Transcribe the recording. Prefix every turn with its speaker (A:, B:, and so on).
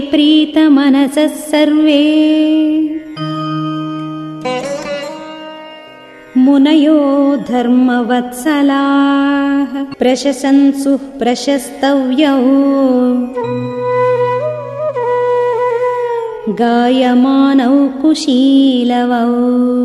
A: प्रीतमनसः सर्वे। मुनयो धर्मवत्सलाः। प्रशसंसुः प्रशस्तव्यौ। गायमानौ कुशीलवौ।